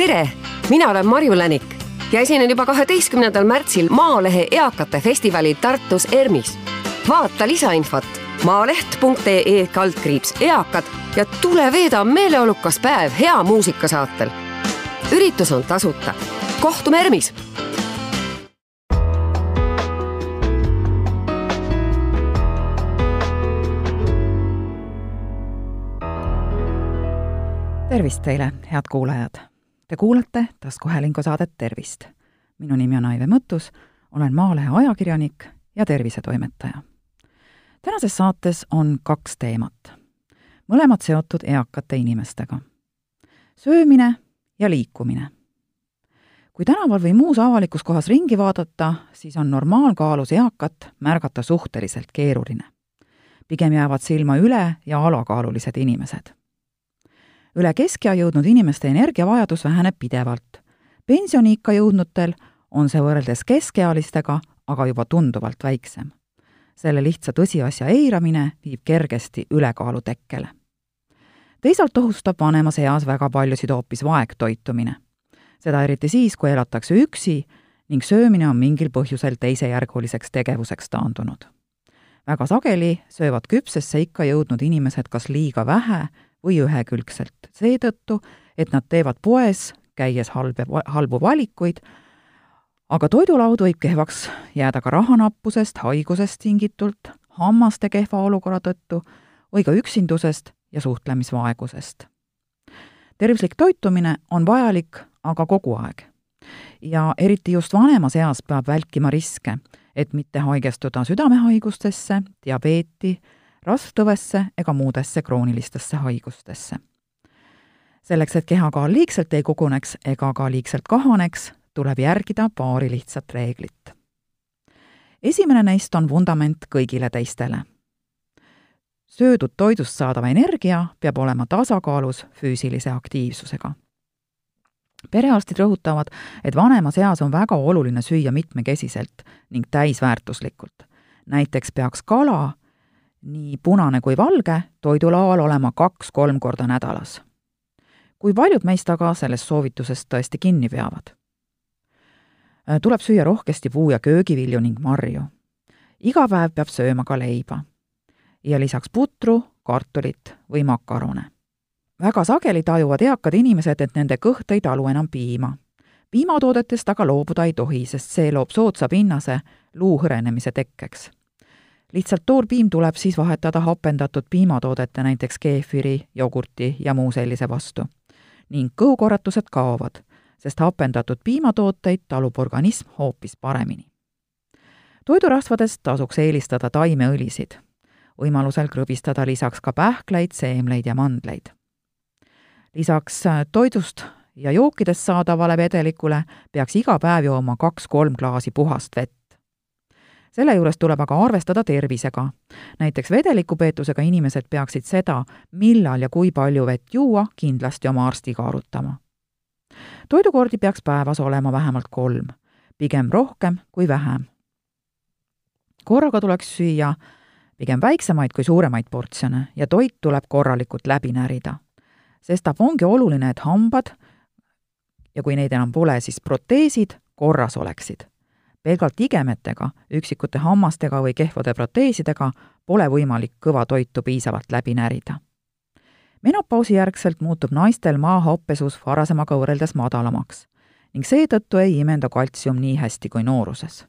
tere, mina olen Marju Länik ja esinen juba kaheteistkümnendal märtsil Maalehe eakate festivalil Tartus ERMis. vaata lisainfot maaleht.ee kaldkriips eakad ja tule veeda meeleolukas päev hea muusika saatel. üritus on tasuta. kohtume ERMis tervist teile, head kuulajad! Te kuulate taskuhäälingu saadet Tervist. minu nimi on Aive Mõttus, olen Maalehe ajakirjanik ja tervisetoimetaja. tänases saates on kaks teemat, mõlemad seotud eakate inimestega. söömine ja liikumine. kui tänaval või muus avalikus kohas ringi vaadata, siis on normaalkaalus eakat märgata suhteliselt keeruline. pigem jäävad silma üle- ja alakaalulised inimesed üle keskea jõudnud inimeste energiavajadus väheneb pidevalt. pensioniikka jõudnutel on see võrreldes keskealistega aga juba tunduvalt väiksem. selle lihtsa tõsiasja eiramine viib kergesti ülekaalu tekkele. teisalt ohustab vanemas eas väga paljusid hoopis vaegtoitumine. seda eriti siis, kui elatakse üksi ning söömine on mingil põhjusel teisejärguliseks tegevuseks taandunud. väga sageli söövad küpsesse ikka jõudnud inimesed kas liiga vähe või ühekülgselt, seetõttu, et nad teevad poes, käies halbe, halbu valikuid, aga toidulaud võib kehvaks jääda ka rahanappusest, haigusest tingitult, hammaste kehva olukorra tõttu või ka üksindusest ja suhtlemisvaegusest. tervislik toitumine on vajalik aga kogu aeg. ja eriti just vanemas eas peab välkima riske, et mitte haigestuda südamehaigustesse, diabeeti, rasvtõvesse ega muudesse kroonilistesse haigustesse. selleks, et kehakaal liigselt ei koguneks ega ka liigselt kahaneks, tuleb järgida paari lihtsat reeglit. esimene neist on vundament kõigile teistele. söödud toidust saadav energia peab olema tasakaalus füüsilise aktiivsusega perearstid rõhutavad, et vanemas eas on väga oluline süüa mitmekesiselt ning täisväärtuslikult. näiteks peaks kala nii punane kui valge toidulaual olema kaks-kolm korda nädalas. kui paljud meist aga sellest soovitusest tõesti kinni peavad? Äh, tuleb süüa rohkesti puu- ja köögivilju ning marju. iga päev peab sööma ka leiba. ja lisaks putru, kartulit või makarone. väga sageli tajuvad eakad inimesed, et nende kõht ei talu enam piima. piimatoodetest aga loobuda ei tohi, sest see loob soodsa pinnase luu hõrenemise tekkeks lihtsalt toorpiim tuleb siis vahetada hapendatud piimatoodete, näiteks keefiri, jogurti ja muu sellise vastu. ning kõhukorratused kaovad, sest hapendatud piimatooteid talub organism hoopis paremini. toidurasvadest tasuks eelistada taimeõlisid, võimalusel krõbistada lisaks ka pähkleid, seemleid ja mandleid. lisaks äh, toidust ja jookidest saadavale vedelikule peaks iga päev jooma kaks-kolm klaasi puhast vett selle juures tuleb aga arvestada tervisega. näiteks vedelikupeetusega inimesed peaksid seda, millal ja kui palju vett juua, kindlasti oma arstiga arutama. toidukordi peaks päevas olema vähemalt kolm, pigem rohkem kui vähem. korraga tuleks süüa pigem väiksemaid kui suuremaid portsjone ja toit tuleb korralikult läbi närida. sestap ongi oluline, et hambad ja kui neid enam pole, siis proteesid korras oleksid pelgalt igemetega, üksikute hammastega või kehvade proteesidega pole võimalik kõva toitu piisavalt läbi närida. menopausi järgselt muutub naistel maahappesus varasemaga võrreldes madalamaks ning seetõttu ei imenda kaltsium nii hästi kui nooruses.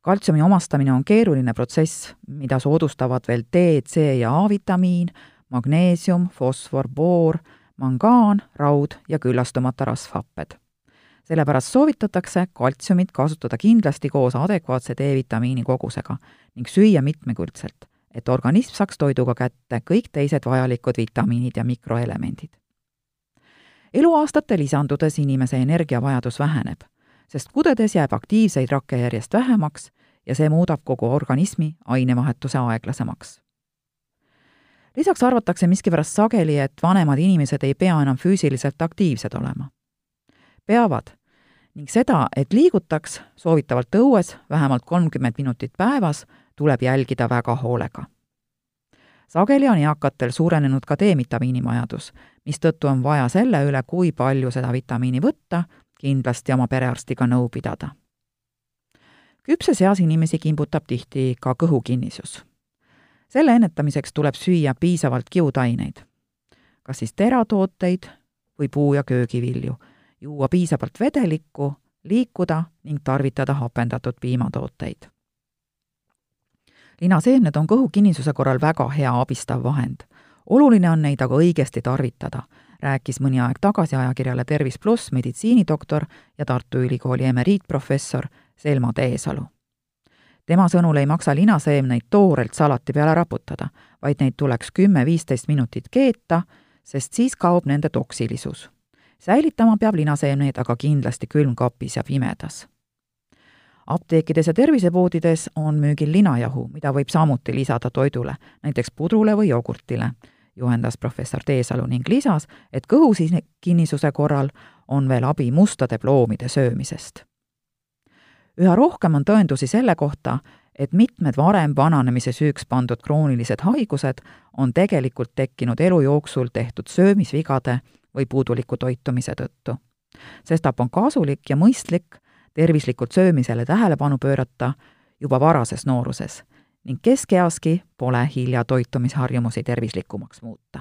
kaltsiumi omastamine on keeruline protsess, mida soodustavad veel D, C ja A-vitamiin, magneesium, fosfor, boor, mangaan, raud ja küllastumata rasvhapped sellepärast soovitatakse kaltsiumit kasutada kindlasti koos adekvaatse D-vitamiini kogusega ning süüa mitmekülgselt, et organism saaks toiduga kätte kõik teised vajalikud vitamiinid ja mikroelemendid. eluaastate lisandudes inimese energiavajadus väheneb, sest kudedes jääb aktiivseid rakke järjest vähemaks ja see muudab kogu organismi ainevahetuse aeglasemaks lisaks arvatakse miskipärast sageli, et vanemad inimesed ei pea enam füüsiliselt aktiivsed olema peavad ning seda, et liigutaks soovitavalt õues vähemalt kolmkümmend minutit päevas, tuleb jälgida väga hoolega. sageli on eakatel suurenenud ka D-vitamiini vajadus, mistõttu on vaja selle üle, kui palju seda vitamiini võtta, kindlasti oma perearstiga nõu pidada. küpses eas inimesi kimbutab tihti ka kõhukinnisus. selle ennetamiseks tuleb süüa piisavalt kiudaineid, kas siis teratooteid või puu- ja köögivilju, juua piisavalt vedelikku, liikuda ning tarvitada hapendatud piimatooteid linaseemned on kõhukinnisuse korral väga hea abistav vahend. oluline on neid aga õigesti tarvitada, rääkis mõni aeg tagasi ajakirjale Tervis pluss meditsiinidoktor ja Tartu Ülikooli emeriitprofessor Selma Teesalu. tema sõnul ei maksa linaseemneid toorelt salati peale raputada, vaid neid tuleks kümme-viisteist minutit keeta, sest siis kaob nende toksilisus. Säilitama peab linaseemneid aga kindlasti külmkapis ja pimedas apteekides ja tervisepoodides on müügil linajahu, mida võib samuti lisada toidule, näiteks pudrule või jogurtile, juhendas professor Teesalu ning lisas, et kõhukinnisuse korral on veel abi mustade ploomide söömisest. üha rohkem on tõendusi selle kohta, et mitmed varem vananemise süüks pandud kroonilised haigused on tegelikult tekkinud elu jooksul tehtud söömisvigade või puuduliku toitumise tõttu. sestap on kasulik ja mõistlik tervislikult söömisele tähelepanu pöörata juba varases nooruses ning keskeaski pole hilja toitumisharjumusi tervislikumaks muuta.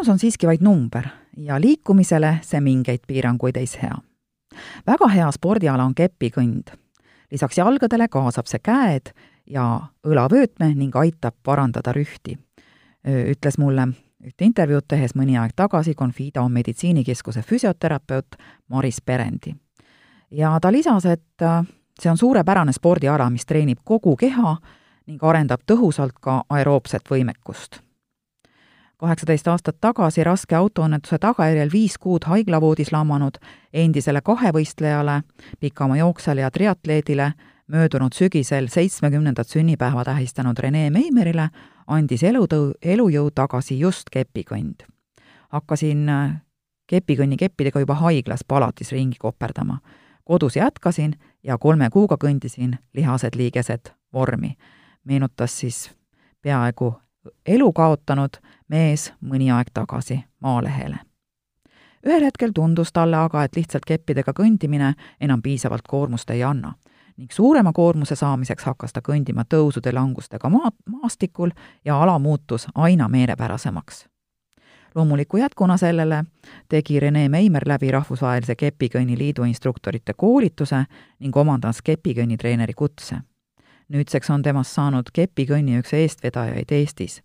vanus on siiski vaid number ja liikumisele see mingeid piiranguid ei sea. väga hea spordiala on kepikõnd. Lisaks jalgadele kaasab see käed ja õlavöötme ning aitab parandada rühti, ütles mulle ühte intervjuud tehes mõni aeg tagasi Confido meditsiinikeskuse füsioterapeut Maris Perendi. ja ta lisas, et äh, see on suurepärane spordiala, mis treenib kogu keha ning arendab tõhusalt ka aeroobset võimekust. Kaheksateist aastat tagasi raske autoõnnetuse tagajärjel viis kuud haiglavoodis lammanud endisele kahevõistlejale, pikamaajooksjale ja triatleedile möödunud sügisel seitsmekümnendat sünnipäeva tähistanud Rene Meimerile andis elutõu, elujõu tagasi just kepikõnd. hakkasin äh, kepikõnni keppidega juba haiglas palatis ringi koperdama. kodus jätkasin ja kolme kuuga kõndisin lihased-liigesed vormi. meenutas siis peaaegu elu kaotanud mees mõni aeg tagasi Maalehele ühel hetkel tundus talle aga, et lihtsalt keppidega kõndimine enam piisavalt koormust ei anna ning suurema koormuse saamiseks hakkas ta kõndima tõusude-langustega maa, maastikul ja ala muutus aina meelepärasemaks. loomuliku jätkuna sellele tegi Rene Meimer läbi Rahvusvahelise Kepikõnni Liidu instruktorite koolituse ning omandas kepikõnnitreeneri kutse. nüüdseks on temast saanud kepikõnni üks eestvedajaid Eestis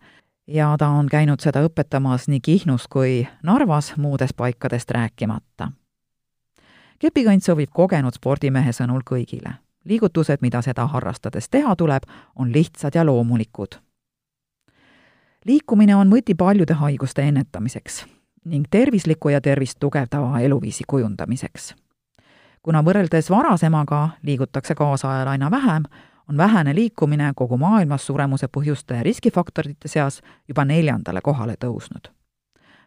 ja ta on käinud seda õpetamas nii Kihnus kui Narvas, muudest paikadest rääkimata kepikõnd sobib kogenud spordimehe sõnul kõigile liigutused, mida seda harrastades teha tuleb, on lihtsad ja loomulikud. liikumine on võti paljude haiguste ennetamiseks ning tervisliku ja tervist tugevdava eluviisi kujundamiseks. kuna võrreldes varasemaga liigutakse kaasajal aina vähem, on vähene liikumine kogu maailmas suremuse põhjuste ja riskifaktorite seas juba neljandale kohale tõusnud.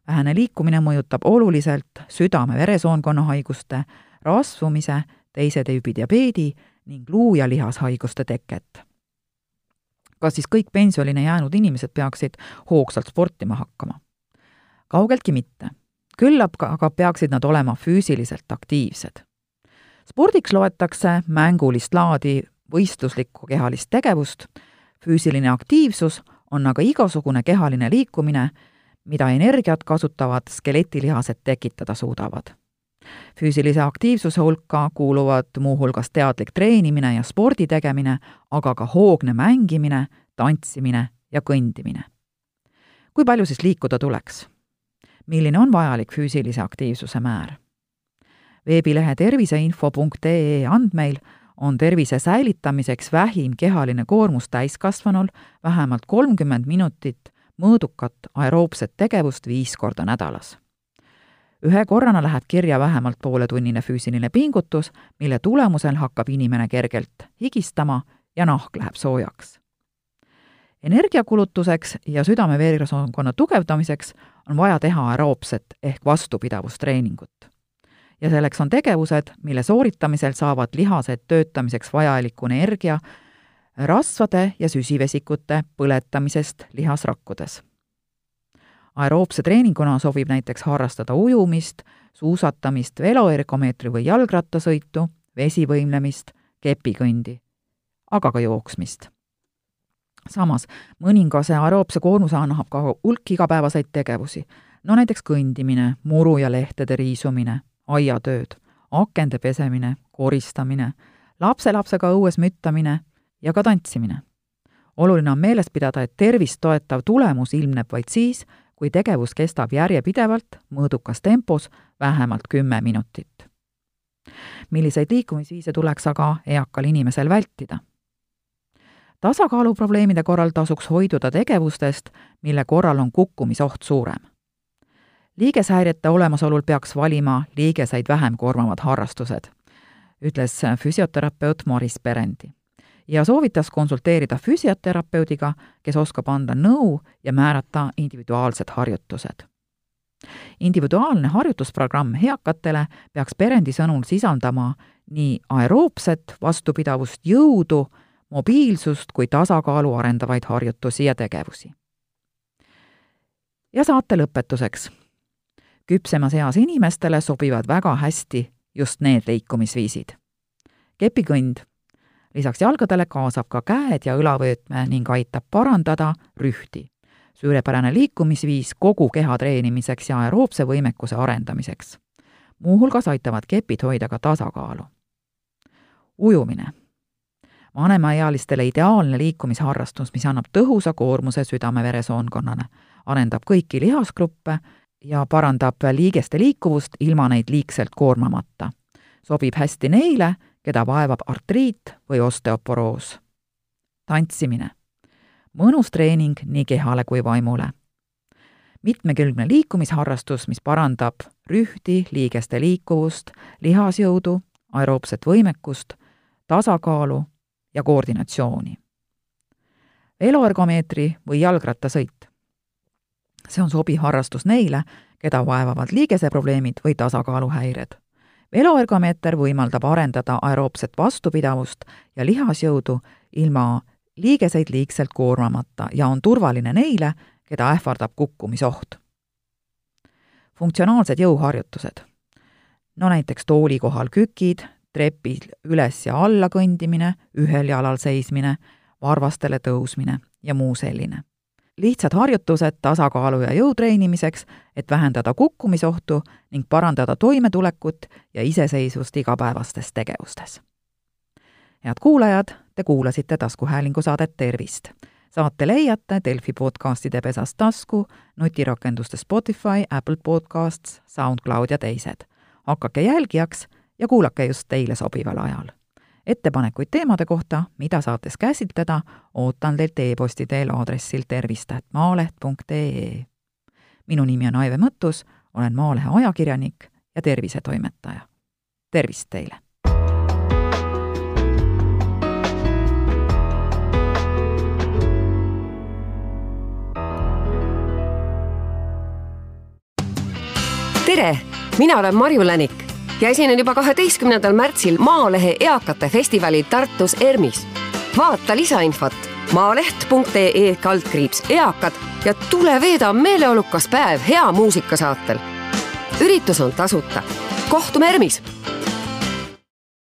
vähene liikumine mõjutab oluliselt südame-veresoonkonna haiguste, rasvumise, teise tüübi diabeedi ning luu- ja lihashaiguste teket. kas siis kõik pensionile jäänud inimesed peaksid hoogsalt sportima hakkama? kaugeltki mitte. küll aga peaksid nad olema füüsiliselt aktiivsed. spordiks loetakse mängulist laadi võistluslikku kehalist tegevust, füüsiline aktiivsus on aga igasugune kehaline liikumine, mida energiat kasutavad skeletilihased tekitada suudavad füüsilise aktiivsuse hulka kuuluvad muuhulgas teadlik treenimine ja spordi tegemine, aga ka hoogne mängimine, tantsimine ja kõndimine. kui palju siis liikuda tuleks? milline on vajalik füüsilise aktiivsuse määr? veebilehe terviseinfo.ee andmeil on tervise säilitamiseks vähim kehaline koormus täiskasvanul vähemalt kolmkümmend minutit mõõdukat aeroobset tegevust viis korda nädalas ühe korrana läheb kirja vähemalt pooletunnine füüsiline pingutus, mille tulemusel hakkab inimene kergelt higistama ja nahk läheb soojaks. energiakulutuseks ja südame-veresoonkonna tugevdamiseks on vaja teha aeroobset ehk vastupidavustreeningut. Ja selleks on tegevused, mille sooritamisel saavad lihased töötamiseks vajaliku energia rasvade ja süsivesikute põletamisest lihasrakkudes. aeroobse treeninguna sobib näiteks harrastada ujumist, suusatamist, veloergomeetri või jalgrattasõitu, vesivõimlemist, kepikõndi, aga ka jooksmist. samas mõningase aeroobse koormuse annab ka hulk igapäevaseid tegevusi, no näiteks kõndimine, muru ja lehtede riisumine, aiatööd, akende pesemine, koristamine, lapselapsega õues müttamine ja ka tantsimine. oluline on meeles pidada, et tervist toetav tulemus ilmneb vaid siis, kui tegevus kestab järjepidevalt, mõõdukas tempos, vähemalt kümme minutit. milliseid liikumisviise tuleks aga eakal inimesel vältida? tasakaaluprobleemide korral tasuks hoiduda tegevustest, mille korral on kukkumisoht suurem. Liigeshäirete olemasolul peaks valima liigeseid vähem koormavad harrastused, ütles füsioterapeut Maris Perendi ja soovitas konsulteerida füsioterapeudiga, kes oskab anda nõu ja määrata individuaalsed harjutused. individuaalne harjutusprogramm eakatele peaks Perendi sõnul sisaldama nii aeroobset vastupidavust, jõudu, mobiilsust kui tasakaalu arendavaid harjutusi ja tegevusi. ja saate lõpetuseks. Küpsemas eas inimestele sobivad väga hästi just need liikumisviisid. kepikõnd lisaks jalgadele kaasab ka käed ja õlavöötme ning aitab parandada rühti. suurepärane liikumisviis kogu keha treenimiseks ja aeroobse võimekuse arendamiseks. muuhulgas aitavad kepid hoida ka tasakaalu. ujumine. vanemaealistele ideaalne liikumisharrastus, mis annab tõhusa koormuse südame-veresoonkonnale, arendab kõiki lihasgruppe ja parandab liigeste liikuvust ilma neid liigselt koormamata. sobib hästi neile, keda vaevab artriit või osteoporoos. tantsimine. mõnus treening nii kehale kui vaimule. mitmekülgne liikumisharrastus, mis parandab rühti, liigeste liikuvust, lihasjõudu, aeroobset võimekust, tasakaalu ja koordinatsiooni. veloergomeetri või jalgrattasõit. See on sobiv harrastus neile, keda vaevavad liigeseprobleemid või tasakaaluhäired veloergomeeter võimaldab arendada aeroobset vastupidavust ja lihasjõudu ilma liigeseid liigselt koormamata ja on turvaline neile, keda ähvardab kukkumisoht. funktsionaalsed jõuharjutused. no näiteks tooli kohal kükid, trepil üles ja alla kõndimine, ühel jalal seismine, varvastele tõusmine ja muu selline lihtsad harjutused tasakaalu ja jõu treenimiseks, et vähendada kukkumisohtu ning parandada toimetulekut ja iseseisvust igapäevastes tegevustes. head kuulajad, te kuulasite taskuhäälingu saadet Tervist. saate leiate Delfi podcastide pesast tasku, nutirakenduste Spotify, Apple Podcasts, SoundCloud ja teised. hakake jälgijaks ja kuulake just teile sobival ajal ettepanekuid teemade kohta, mida saates käsitleda, ootan teilt e-posti teel aadressil tervist.maaleht.ee. minu nimi on Aive Mõttus, olen Maalehe ajakirjanik ja tervisetoimetaja. tervist teile! tere, mina olen Marju Länik ja esinen juba kaheteistkümnendal märtsil Maalehe eakate festivalil Tartus ERMis. vaata lisainfot maaleht.ee kaldkriips eakad ja tule veeda meeleolukas päev hea muusika saatel. üritus on tasuta. kohtume ERMis